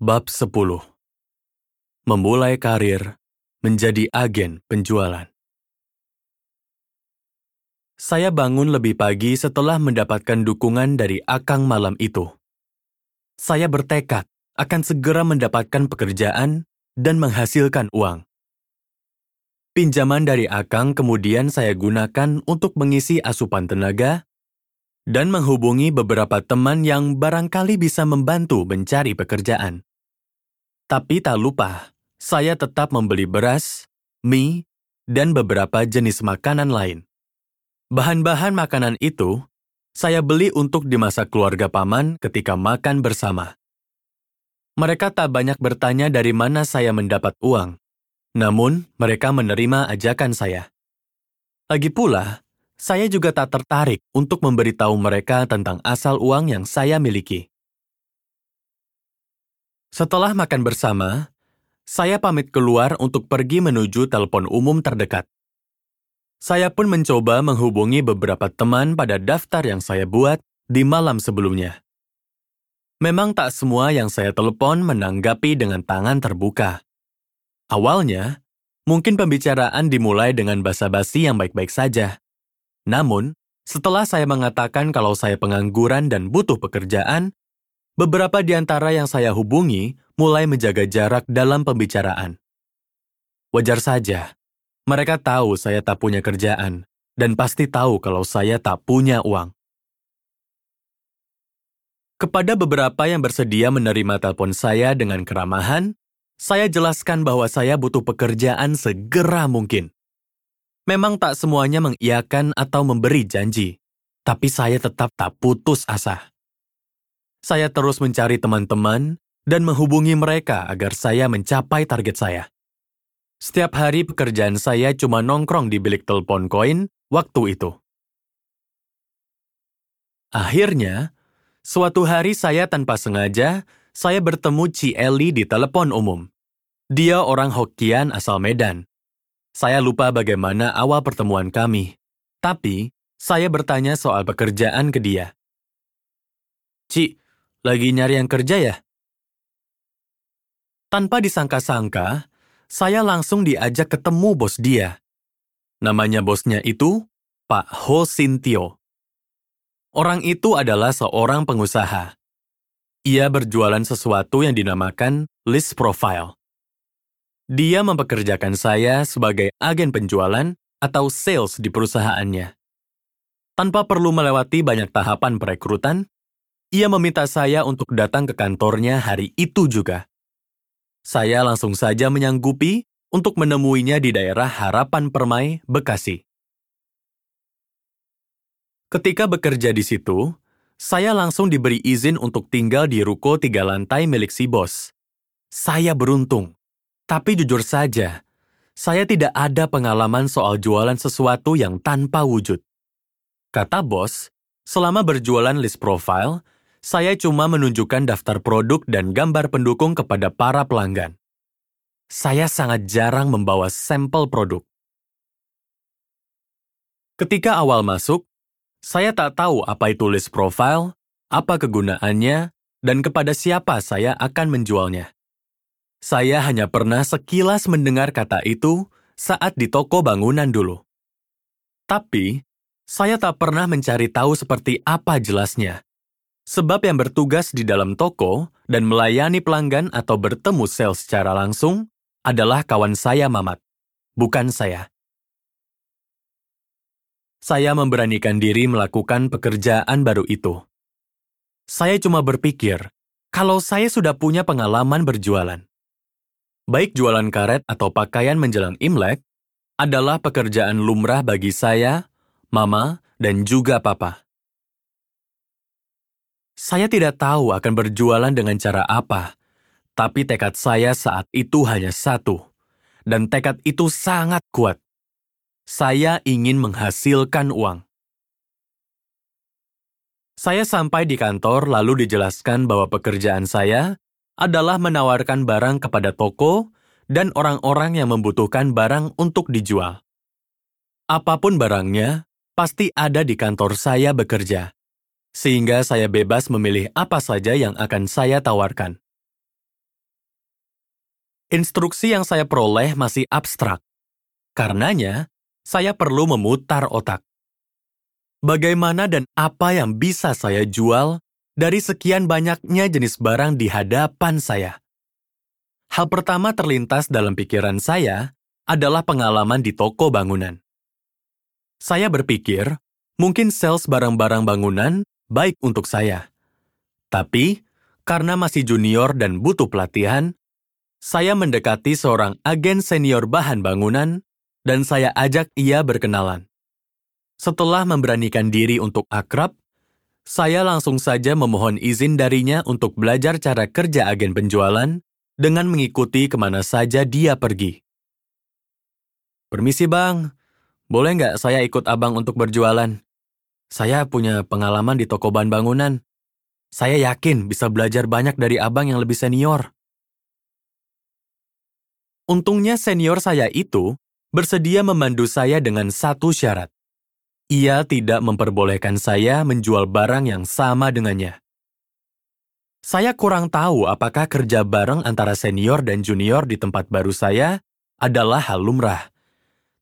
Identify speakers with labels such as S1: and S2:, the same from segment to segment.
S1: Bab 10 Memulai karir menjadi agen penjualan Saya bangun lebih pagi setelah mendapatkan dukungan dari Akang malam itu. Saya bertekad akan segera mendapatkan pekerjaan dan menghasilkan uang. Pinjaman dari Akang kemudian saya gunakan untuk mengisi asupan tenaga dan menghubungi beberapa teman yang barangkali bisa membantu mencari pekerjaan. Tapi tak lupa, saya tetap membeli beras, mie, dan beberapa jenis makanan lain. Bahan-bahan makanan itu saya beli untuk dimasak keluarga paman ketika makan bersama. Mereka tak banyak bertanya dari mana saya mendapat uang, namun mereka menerima ajakan saya. Lagi pula, saya juga tak tertarik untuk memberitahu mereka tentang asal uang yang saya miliki. Setelah makan bersama, saya pamit keluar untuk pergi menuju telepon umum terdekat. Saya pun mencoba menghubungi beberapa teman pada daftar yang saya buat di malam sebelumnya. Memang tak semua yang saya telepon menanggapi dengan tangan terbuka. Awalnya, mungkin pembicaraan dimulai dengan basa-basi yang baik-baik saja. Namun, setelah saya mengatakan kalau saya pengangguran dan butuh pekerjaan, Beberapa di antara yang saya hubungi mulai menjaga jarak dalam pembicaraan. Wajar saja, mereka tahu saya tak punya kerjaan dan pasti tahu kalau saya tak punya uang. Kepada beberapa yang bersedia menerima telepon saya dengan keramahan, saya jelaskan bahwa saya butuh pekerjaan segera mungkin. Memang tak semuanya mengiyakan atau memberi janji, tapi saya tetap tak putus asa. Saya terus mencari teman-teman dan menghubungi mereka agar saya mencapai target saya. Setiap hari pekerjaan saya cuma nongkrong di bilik telepon koin waktu itu. Akhirnya, suatu hari saya tanpa sengaja, saya bertemu Ci Eli di telepon umum. Dia orang Hokian asal Medan. Saya lupa bagaimana awal pertemuan kami, tapi saya bertanya soal pekerjaan ke dia. Ci, lagi nyari yang kerja ya? Tanpa disangka-sangka, saya langsung diajak ketemu bos dia. Namanya bosnya itu Pak Ho Sintio. Orang itu adalah seorang pengusaha. Ia berjualan sesuatu yang dinamakan list profile. Dia mempekerjakan saya sebagai agen penjualan atau sales di perusahaannya. Tanpa perlu melewati banyak tahapan perekrutan, ia meminta saya untuk datang ke kantornya hari itu juga. Saya langsung saja menyanggupi untuk menemuinya di daerah Harapan Permai, Bekasi. Ketika bekerja di situ, saya langsung diberi izin untuk tinggal di ruko tiga lantai milik si bos. Saya beruntung, tapi jujur saja, saya tidak ada pengalaman soal jualan sesuatu yang tanpa wujud. Kata bos, selama berjualan list profile, saya cuma menunjukkan daftar produk dan gambar pendukung kepada para pelanggan. Saya sangat jarang membawa sampel produk. Ketika awal masuk, saya tak tahu apa itu list profile, apa kegunaannya, dan kepada siapa saya akan menjualnya. Saya hanya pernah sekilas mendengar kata itu saat di toko bangunan dulu. Tapi, saya tak pernah mencari tahu seperti apa jelasnya. Sebab yang bertugas di dalam toko dan melayani pelanggan atau bertemu sales secara langsung adalah kawan saya Mamat, bukan saya. Saya memberanikan diri melakukan pekerjaan baru itu. Saya cuma berpikir, kalau saya sudah punya pengalaman berjualan. Baik jualan karet atau pakaian menjelang Imlek adalah pekerjaan lumrah bagi saya, Mama, dan juga Papa. Saya tidak tahu akan berjualan dengan cara apa, tapi tekad saya saat itu hanya satu, dan tekad itu sangat kuat. Saya ingin menghasilkan uang. Saya sampai di kantor lalu dijelaskan bahwa pekerjaan saya adalah menawarkan barang kepada toko dan orang-orang yang membutuhkan barang untuk dijual. Apa pun barangnya, pasti ada di kantor saya bekerja sehingga saya bebas memilih apa saja yang akan saya tawarkan. instruksi yang saya peroleh masih abstrak. Karenanya, saya perlu memutar otak. Bagaimana dan apa yang bisa saya jual dari sekian banyaknya jenis barang di hadapan saya? Hal pertama terlintas dalam pikiran saya adalah pengalaman di toko bangunan. Saya berpikir, mungkin sales barang-barang bangunan baik untuk saya. Tapi, karena masih junior dan butuh pelatihan, saya mendekati seorang agen senior bahan bangunan dan saya ajak ia berkenalan. Setelah memberanikan diri untuk akrab, saya langsung saja memohon izin darinya untuk belajar cara kerja agen penjualan dengan mengikuti ke mana saja dia pergi. Permisi bang, boleh nggak saya ikut abang untuk berjualan? Saya punya pengalaman di toko bahan bangunan. Saya yakin bisa belajar banyak dari abang yang lebih senior. Untungnya senior saya itu bersedia memandu saya dengan satu syarat. Ia tidak memperbolehkan saya menjual barang yang sama dengannya. Saya kurang tahu apakah kerja bareng antara senior dan junior di tempat baru saya adalah hal lumrah.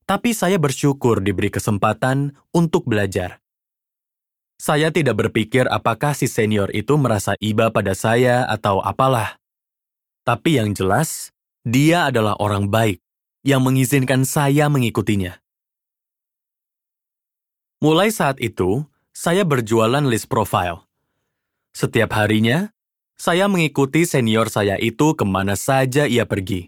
S1: Tapi saya bersyukur diberi kesempatan untuk belajar. Saya tidak berpikir apakah si senior itu merasa iba pada saya atau apalah. Tapi yang jelas, dia adalah orang baik yang mengizinkan saya mengikutinya. Mulai saat itu, saya berjualan list profile. Setiap harinya, saya mengikuti senior saya itu ke mana saja ia pergi.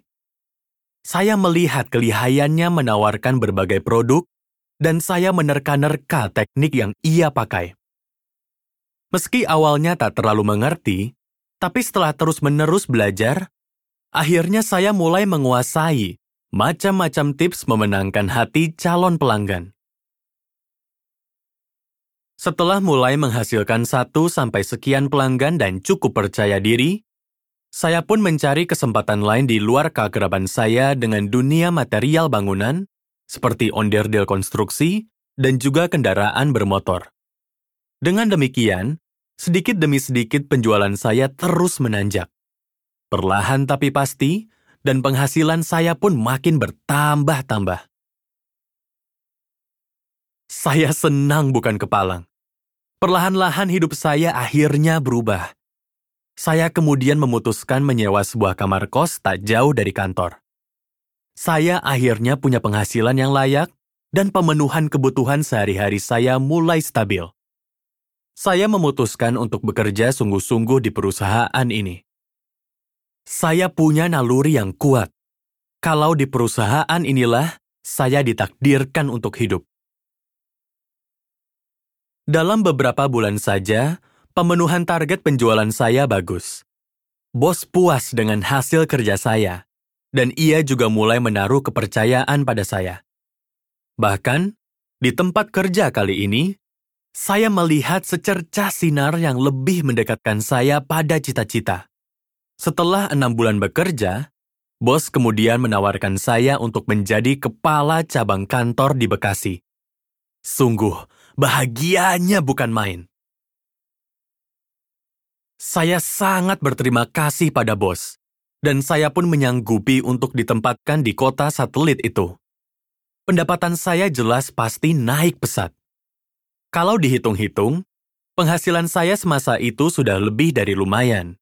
S1: Saya melihat kelihayannya menawarkan berbagai produk, dan saya menerka-nerka teknik yang ia pakai. Meski awalnya tak terlalu mengerti, tapi setelah terus-menerus belajar, akhirnya saya mulai menguasai macam-macam tips memenangkan hati calon pelanggan. Setelah mulai menghasilkan satu sampai sekian pelanggan dan cukup percaya diri, saya pun mencari kesempatan lain di luar keakraban saya dengan dunia material bangunan, seperti onderdil konstruksi dan juga kendaraan bermotor. Dengan demikian, sedikit demi sedikit penjualan saya terus menanjak. Perlahan tapi pasti, dan penghasilan saya pun makin bertambah-tambah. Saya senang bukan kepalang. Perlahan-lahan hidup saya akhirnya berubah. Saya kemudian memutuskan menyewa sebuah kamar kos tak jauh dari kantor. Saya akhirnya punya penghasilan yang layak dan pemenuhan kebutuhan sehari-hari saya mulai stabil. Saya memutuskan untuk bekerja sungguh-sungguh di perusahaan ini. Saya punya naluri yang kuat. Kalau di perusahaan inilah saya ditakdirkan untuk hidup. Dalam beberapa bulan saja, pemenuhan target penjualan saya bagus. Bos puas dengan hasil kerja saya, dan ia juga mulai menaruh kepercayaan pada saya. Bahkan, di tempat kerja kali ini, saya melihat secercah sinar yang lebih mendekatkan saya pada cita-cita. Setelah enam bulan bekerja, bos kemudian menawarkan saya untuk menjadi kepala cabang kantor di Bekasi. Sungguh, Bahagianya bukan main. Saya sangat berterima kasih pada bos, dan saya pun menyanggupi untuk ditempatkan di kota satelit itu. Pendapatan saya jelas pasti naik pesat. Kalau dihitung-hitung, penghasilan saya semasa itu sudah lebih dari lumayan.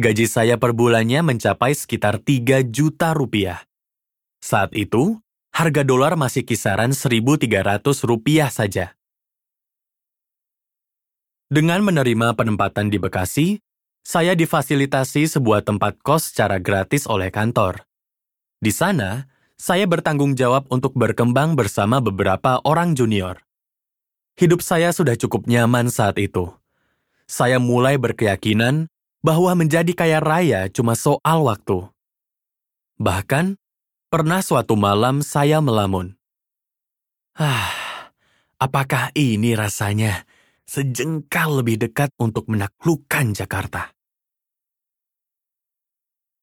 S1: Gaji saya per bulannya mencapai sekitar 3 juta rupiah. Saat itu, harga dolar masih kisaran 1.300 rupiah saja. Dengan menerima penempatan di Bekasi, saya difasilitasi sebuah tempat kos secara gratis oleh kantor. Di sana, saya bertanggung jawab untuk berkembang bersama beberapa orang junior. Hidup saya sudah cukup nyaman saat itu. Saya mulai berkeyakinan bahwa menjadi kaya raya cuma soal waktu. Bahkan, pernah suatu malam saya melamun. Ah, apakah ini rasanya sejengkal lebih dekat untuk menaklukkan Jakarta.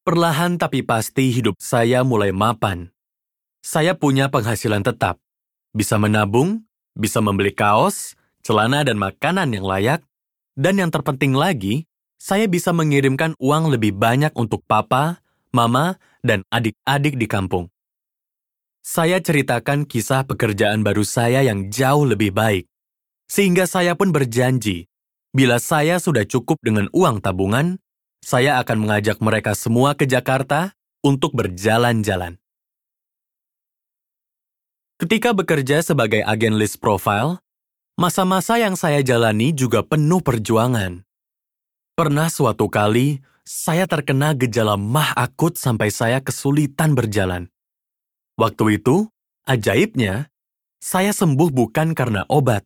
S1: Perlahan tapi pasti hidup saya mulai mapan. Saya punya penghasilan tetap, bisa menabung, bisa membeli kaos, celana dan makanan yang layak, dan yang terpenting lagi, saya bisa mengirimkan uang lebih banyak untuk papa, mama, dan adik-adik di kampung. Saya ceritakan kisah pekerjaan baru saya yang jauh lebih baik, sehingga saya pun berjanji, bila saya sudah cukup dengan uang tabungan, saya akan mengajak mereka semua ke Jakarta untuk berjalan-jalan. Ketika bekerja sebagai agen list profile, masa-masa yang saya jalani juga penuh perjuangan. Pernah suatu kali, saya terkena gejala mah akut sampai saya kesulitan berjalan. Waktu itu, ajaibnya, saya sembuh bukan karena obat,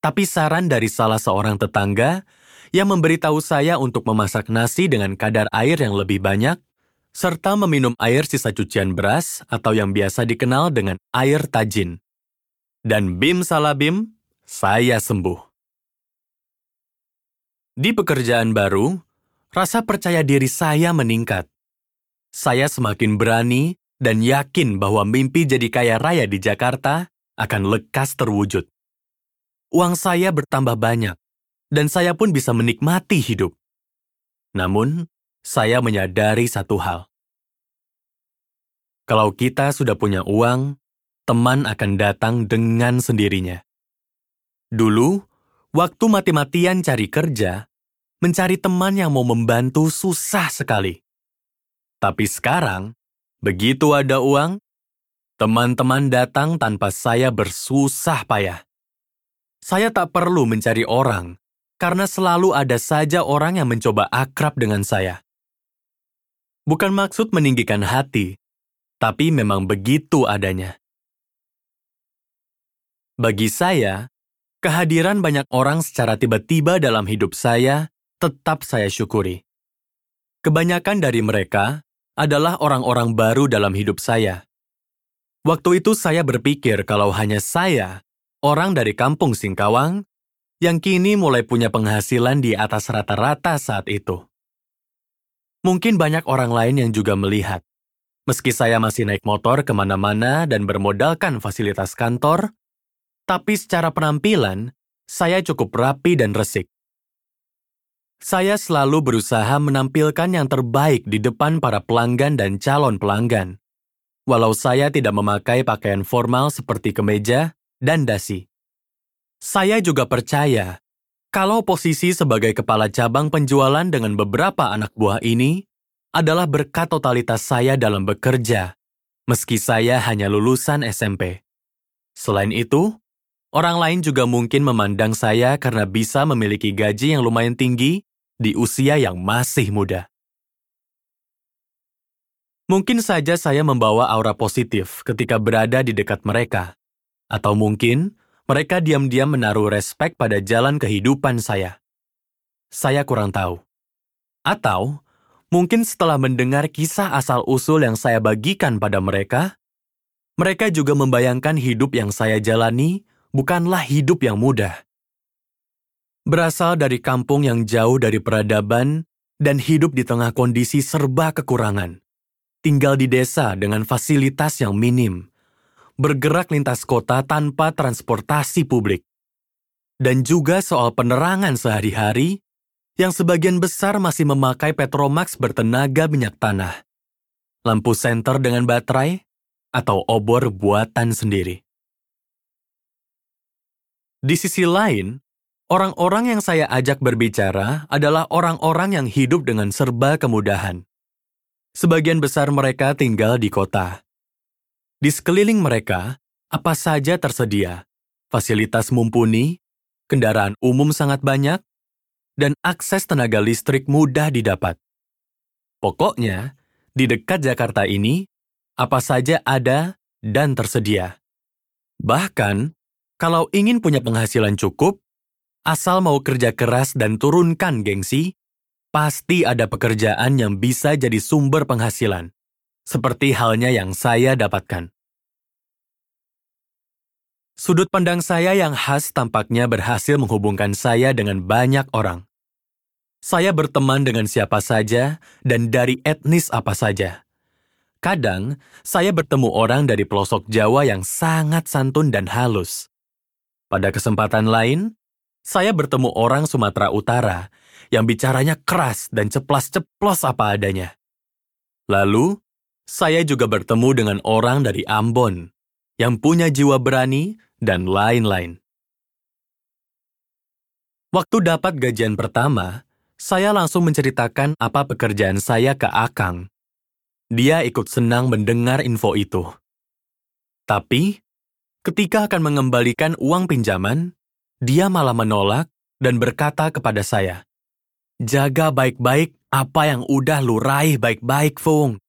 S1: tapi saran dari salah seorang tetangga yang memberitahu saya untuk memasak nasi dengan kadar air yang lebih banyak, serta meminum air sisa cucian beras atau yang biasa dikenal dengan air tajin. Dan bim salabim, saya sembuh. Di pekerjaan baru, rasa percaya diri saya meningkat. Saya semakin berani dan yakin bahwa mimpi jadi kaya raya di Jakarta akan lekas terwujud. Uang saya bertambah banyak, dan saya pun bisa menikmati hidup. Namun, saya menyadari satu hal. Kalau kita sudah punya uang, teman akan datang dengan sendirinya. Dulu, waktu mati-matian cari kerja, mencari teman yang mau membantu susah sekali. Tapi sekarang, begitu ada uang, teman-teman datang tanpa saya bersusah payah. Saya tak perlu mencari orang, karena selalu ada saja orang yang mencoba akrab dengan saya. Bukan maksud meninggikan hati, tapi memang begitu adanya. Bagi saya, kehadiran banyak orang secara tiba-tiba dalam hidup saya tetap saya syukuri. Kebanyakan dari mereka adalah orang-orang baru dalam hidup saya. Waktu itu saya berpikir kalau hanya saya, orang dari kampung Singkawang, yang kini mulai punya penghasilan di atas rata-rata saat itu. Mungkin banyak orang lain yang juga melihat. Meski saya masih naik motor ke mana-mana dan bermodalkan fasilitas kantor, tapi secara penampilan, saya cukup rapi dan resik. Saya selalu berusaha menampilkan yang terbaik di depan para pelanggan dan calon pelanggan. Walau saya tidak memakai pakaian formal seperti kemeja dan dasi. Saya juga percaya kalau posisi sebagai kepala cabang penjualan dengan beberapa anak buah ini adalah berkat totalitas saya dalam bekerja, meski saya hanya lulusan SMP. Selain itu, orang lain juga mungkin memandang saya karena bisa memiliki gaji yang lumayan tinggi di usia yang masih muda. Mungkin saja saya membawa aura positif ketika berada di dekat mereka, atau mungkin mereka diam-diam menaruh respek pada jalan kehidupan saya. Saya kurang tahu. Atau mungkin setelah mendengar kisah asal-usul yang saya bagikan pada mereka, mereka juga membayangkan hidup yang saya jalani bukanlah hidup yang mudah. Berasal dari kampung yang jauh dari peradaban dan hidup di tengah kondisi serba kekurangan. Tinggal di desa dengan fasilitas yang minim. Bergerak lintas kota tanpa transportasi publik. Dan juga soal penerangan sehari-hari yang sebagian besar masih memakai Petromax bertenaga minyak tanah. Lampu senter dengan baterai atau obor buatan sendiri. Di sisi lain, Orang-orang yang saya ajak berbicara adalah orang-orang yang hidup dengan serba kemudahan. Sebagian besar mereka tinggal di kota. Di sekeliling mereka, apa saja tersedia, fasilitas mumpuni, kendaraan umum sangat banyak, dan akses tenaga listrik mudah didapat. Pokoknya, di dekat Jakarta ini, apa saja ada dan tersedia. Bahkan, kalau ingin punya penghasilan cukup, Asal mau kerja keras dan turunkan gengsi, pasti ada pekerjaan yang bisa jadi sumber penghasilan, seperti halnya yang saya dapatkan. Sudut pandang saya yang khas tampaknya berhasil menghubungkan saya dengan banyak orang. Saya berteman dengan siapa saja dan dari etnis apa saja. Kadang, saya bertemu orang dari pelosok Jawa yang sangat santun dan halus. Pada kesempatan lain, saya bertemu orang Sumatera Utara yang bicaranya keras dan ceplas-ceplos apa adanya. Lalu, saya juga bertemu dengan orang dari Ambon yang punya jiwa berani dan lain-lain. Waktu dapat gajian pertama, saya langsung menceritakan apa pekerjaan saya ke Akang. Dia ikut senang mendengar info itu. Tapi, ketika akan mengembalikan uang pinjaman, dia malah menolak dan berkata kepada saya, Jaga baik-baik apa yang udah lu raih baik-baik, Fung.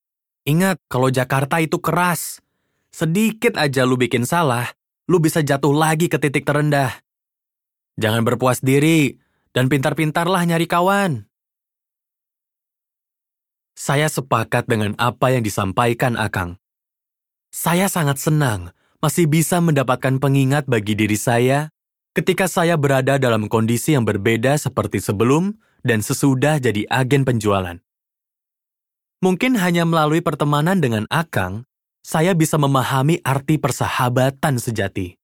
S1: Ingat, kalau Jakarta itu keras. Sedikit aja lu bikin salah, lu bisa jatuh lagi ke titik terendah. Jangan berpuas diri, dan pintar-pintarlah nyari kawan. Saya sepakat dengan apa yang disampaikan Akang. Saya sangat senang masih bisa mendapatkan pengingat bagi diri saya ketika saya berada dalam kondisi yang berbeda seperti sebelum dan sesudah jadi agen penjualan. Mungkin hanya melalui pertemanan dengan Akang, saya bisa memahami arti persahabatan sejati.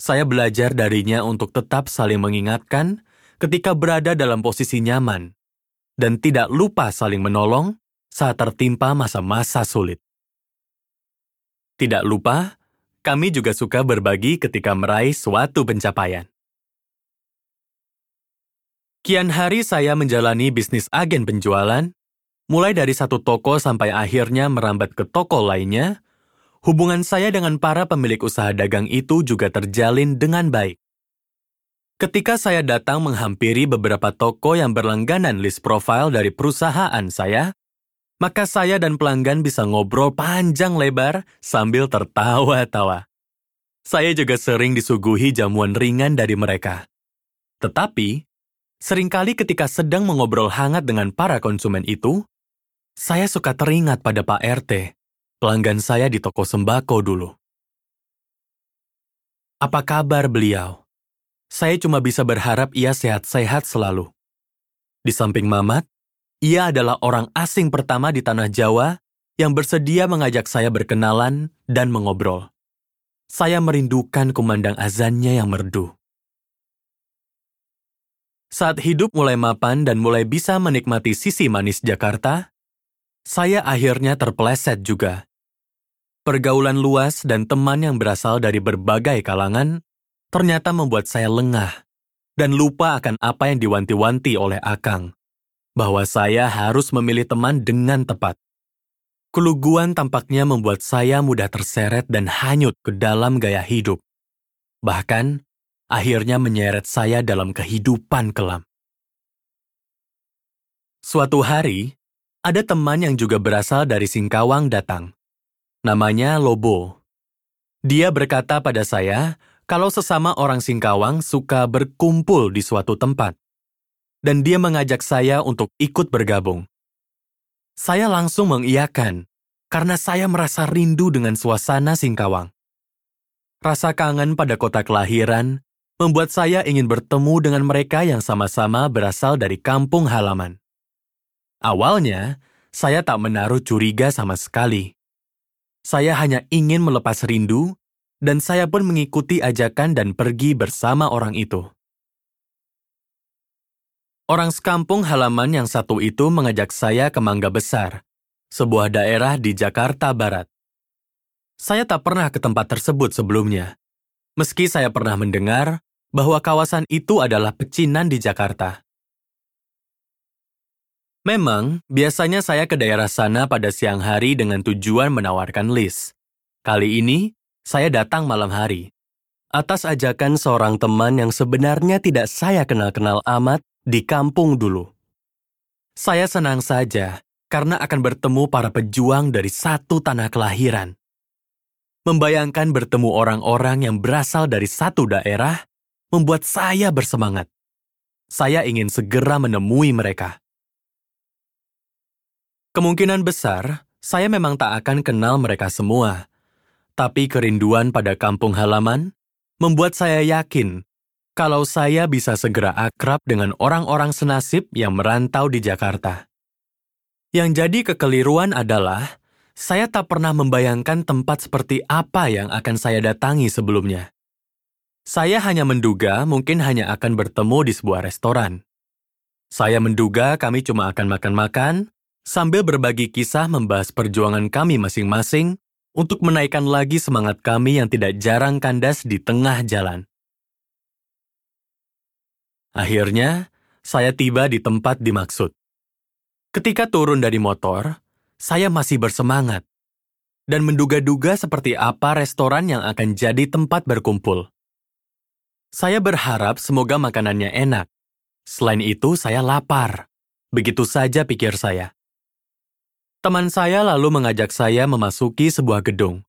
S1: Saya belajar darinya untuk tetap saling mengingatkan ketika berada dalam posisi nyaman, dan tidak lupa saling menolong saat tertimpa masa-masa sulit. Tidak lupa, kami juga suka berbagi ketika meraih suatu pencapaian. Kian hari saya menjalani bisnis agen penjualan, Mulai dari satu toko sampai akhirnya merambat ke toko lainnya, hubungan saya dengan para pemilik usaha dagang itu juga terjalin dengan baik. Ketika saya datang menghampiri beberapa toko yang berlangganan list profile dari perusahaan saya, maka saya dan pelanggan bisa ngobrol panjang lebar sambil tertawa-tawa. Saya juga sering disuguhi jamuan ringan dari mereka. Tetapi, sering kali ketika sedang mengobrol hangat dengan para konsumen itu, saya suka teringat pada Pak RT, pelanggan saya di toko sembako dulu. Apa kabar beliau? Saya cuma bisa berharap ia sehat-sehat selalu. Di samping Mamat, ia adalah orang asing pertama di tanah Jawa yang bersedia mengajak saya berkenalan dan mengobrol. Saya merindukan kumandang azannya yang merdu. Saat hidup mulai mapan dan mulai bisa menikmati sisi manis Jakarta, saya akhirnya terpeleset juga. Pergaulan luas dan teman yang berasal dari berbagai kalangan ternyata membuat saya lengah dan lupa akan apa yang diwanti-wanti oleh Akang, bahwa saya harus memilih teman dengan tepat. Keluguan tampaknya membuat saya mudah terseret dan hanyut ke dalam gaya hidup. Bahkan, akhirnya menyeret saya dalam kehidupan kelam. Suatu hari, ada teman yang juga berasal dari Singkawang datang. Namanya Lobo. Dia berkata pada saya kalau sesama orang Singkawang suka berkumpul di suatu tempat. Dan dia mengajak saya untuk ikut bergabung. Saya langsung mengiyakan karena saya merasa rindu dengan suasana Singkawang. Rasa kangen pada kota kelahiran membuat saya ingin bertemu dengan mereka yang sama-sama berasal dari kampung halaman. Awalnya, saya tak menaruh curiga sama sekali. Saya hanya ingin melepas rindu, dan saya pun mengikuti ajakan dan pergi bersama orang itu. Orang sekampung halaman yang satu itu mengajak saya ke Mangga Besar, sebuah daerah di Jakarta Barat. Saya tak pernah ke tempat tersebut sebelumnya, meski saya pernah mendengar bahwa kawasan itu adalah pecinan di Jakarta. Memang, biasanya saya ke daerah sana pada siang hari dengan tujuan menawarkan list. Kali ini, saya datang malam hari. Atas ajakan seorang teman yang sebenarnya tidak saya kenal-kenal amat di kampung dulu. Saya senang saja karena akan bertemu para pejuang dari satu tanah kelahiran. Membayangkan bertemu orang-orang yang berasal dari satu daerah membuat saya bersemangat. Saya ingin segera menemui mereka. Kemungkinan besar, saya memang tak akan kenal mereka semua. Tapi kerinduan pada kampung halaman membuat saya yakin kalau saya bisa segera akrab dengan orang-orang senasib yang merantau di Jakarta. Yang jadi kekeliruan adalah saya tak pernah membayangkan tempat seperti apa yang akan saya datangi sebelumnya. Saya hanya menduga mungkin hanya akan bertemu di sebuah restoran. Saya menduga kami cuma akan makan-makan, Sambil berbagi kisah membahas perjuangan kami masing-masing untuk menaikkan lagi semangat kami yang tidak jarang kandas di tengah jalan. Akhirnya, saya tiba di tempat dimaksud. Ketika turun dari motor, saya masih bersemangat dan menduga-duga seperti apa restoran yang akan jadi tempat berkumpul. Saya berharap semoga makanannya enak. Selain itu, saya lapar. Begitu saja pikir saya. Teman saya lalu mengajak saya memasuki sebuah gedung.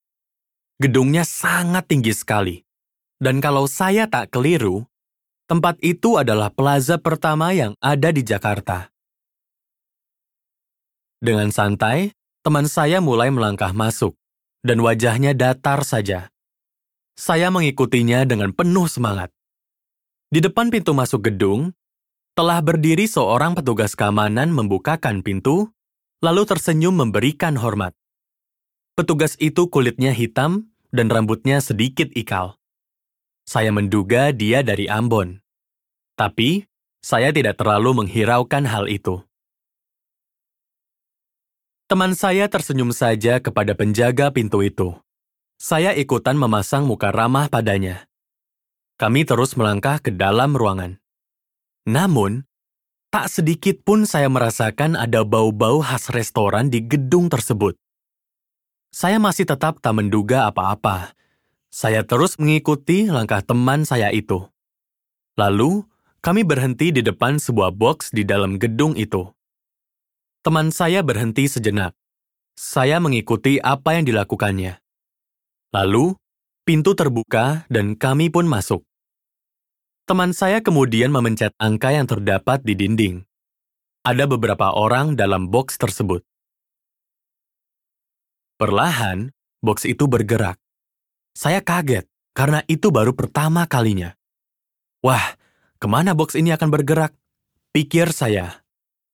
S1: Gedungnya sangat tinggi sekali. Dan kalau saya tak keliru, tempat itu adalah plaza pertama yang ada di Jakarta. Dengan santai, teman saya mulai melangkah masuk, dan wajahnya datar saja. Saya mengikutinya dengan penuh semangat. Di depan pintu masuk gedung, telah berdiri seorang petugas keamanan membukakan pintu lalu tersenyum memberikan hormat. Petugas itu kulitnya hitam dan rambutnya sedikit ikal. Saya menduga dia dari Ambon. Tapi, saya tidak terlalu menghiraukan hal itu. Teman saya tersenyum saja kepada penjaga pintu itu. Saya ikutan memasang muka ramah padanya. Kami terus melangkah ke dalam ruangan. Namun, Tak sedikit pun saya merasakan ada bau-bau khas restoran di gedung tersebut. Saya masih tetap tak menduga apa-apa. Saya terus mengikuti langkah teman saya itu. Lalu, kami berhenti di depan sebuah box di dalam gedung itu. Teman saya berhenti sejenak. Saya mengikuti apa yang dilakukannya. Lalu, pintu terbuka dan kami pun masuk. Teman saya kemudian memencet angka yang terdapat di dinding. Ada beberapa orang dalam box tersebut. Perlahan, box itu bergerak. Saya kaget karena itu baru pertama kalinya. Wah, ke mana box ini akan bergerak? Pikir saya.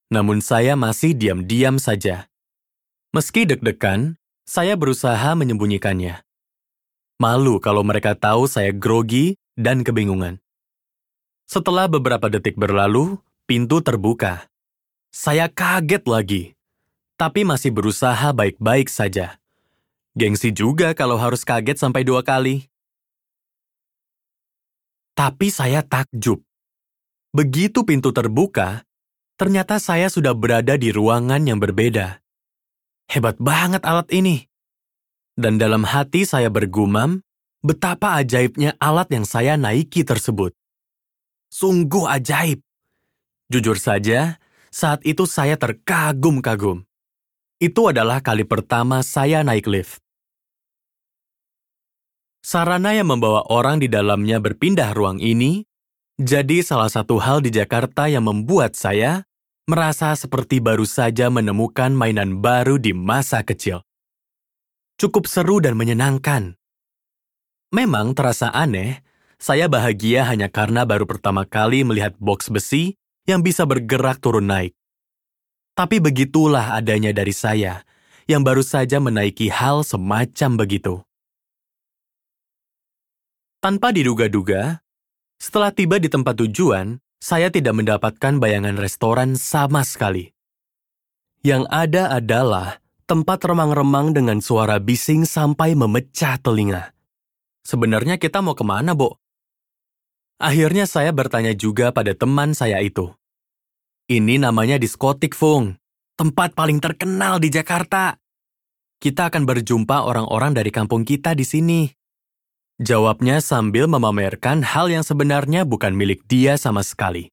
S1: Namun saya masih diam-diam saja. Meski deg-degan, saya berusaha menyembunyikannya. Malu kalau mereka tahu saya grogi dan kebingungan. Setelah beberapa detik berlalu, pintu terbuka. Saya kaget lagi, tapi masih berusaha baik-baik saja. Gengsi juga kalau harus kaget sampai dua kali. Tapi saya takjub. Begitu pintu terbuka, ternyata saya sudah berada di ruangan yang berbeda. Hebat banget alat ini. Dan dalam hati saya bergumam, betapa ajaibnya alat yang saya naiki tersebut. Sungguh ajaib. Jujur saja, saat itu saya terkagum-kagum. Itu adalah kali pertama saya naik lift. Sarana yang membawa orang di dalamnya berpindah ruang ini jadi salah satu hal di Jakarta yang membuat saya merasa seperti baru saja menemukan mainan baru di masa kecil. Cukup seru dan menyenangkan. Memang terasa aneh saya bahagia hanya karena baru pertama kali melihat box besi yang bisa bergerak turun naik. Tapi begitulah adanya dari saya, yang baru saja menaiki hal semacam begitu. Tanpa diduga-duga, setelah tiba di tempat tujuan, saya tidak mendapatkan bayangan restoran sama sekali. Yang ada adalah tempat remang-remang dengan suara bising sampai memecah telinga. Sebenarnya kita mau ke mana, Bo? Akhirnya saya bertanya juga pada teman saya itu. Ini namanya diskotik, Fung. Tempat paling terkenal di Jakarta. Kita akan berjumpa orang-orang dari kampung kita di sini. Jawabnya sambil memamerkan hal yang sebenarnya bukan milik dia sama sekali.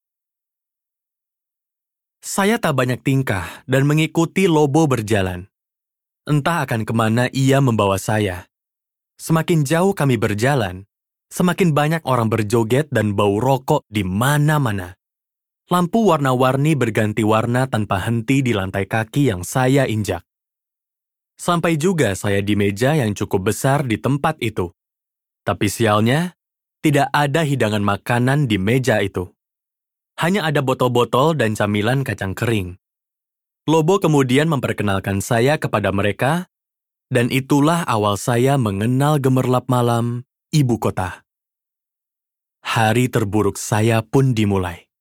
S1: Saya tak banyak tingkah dan mengikuti Lobo berjalan. Entah akan ke mana ia membawa saya. Semakin jauh kami berjalan, Semakin banyak orang berjoget dan bau rokok di mana-mana. Lampu warna-warni berganti warna tanpa henti di lantai kaki yang saya injak. Sampai juga saya di meja yang cukup besar di tempat itu. Tapi sialnya, tidak ada hidangan makanan di meja itu. Hanya ada botol-botol dan camilan kacang kering. Lobo kemudian memperkenalkan saya kepada mereka, dan itulah awal saya mengenal gemerlap malam ibu kota. Hari terburuk saya pun dimulai.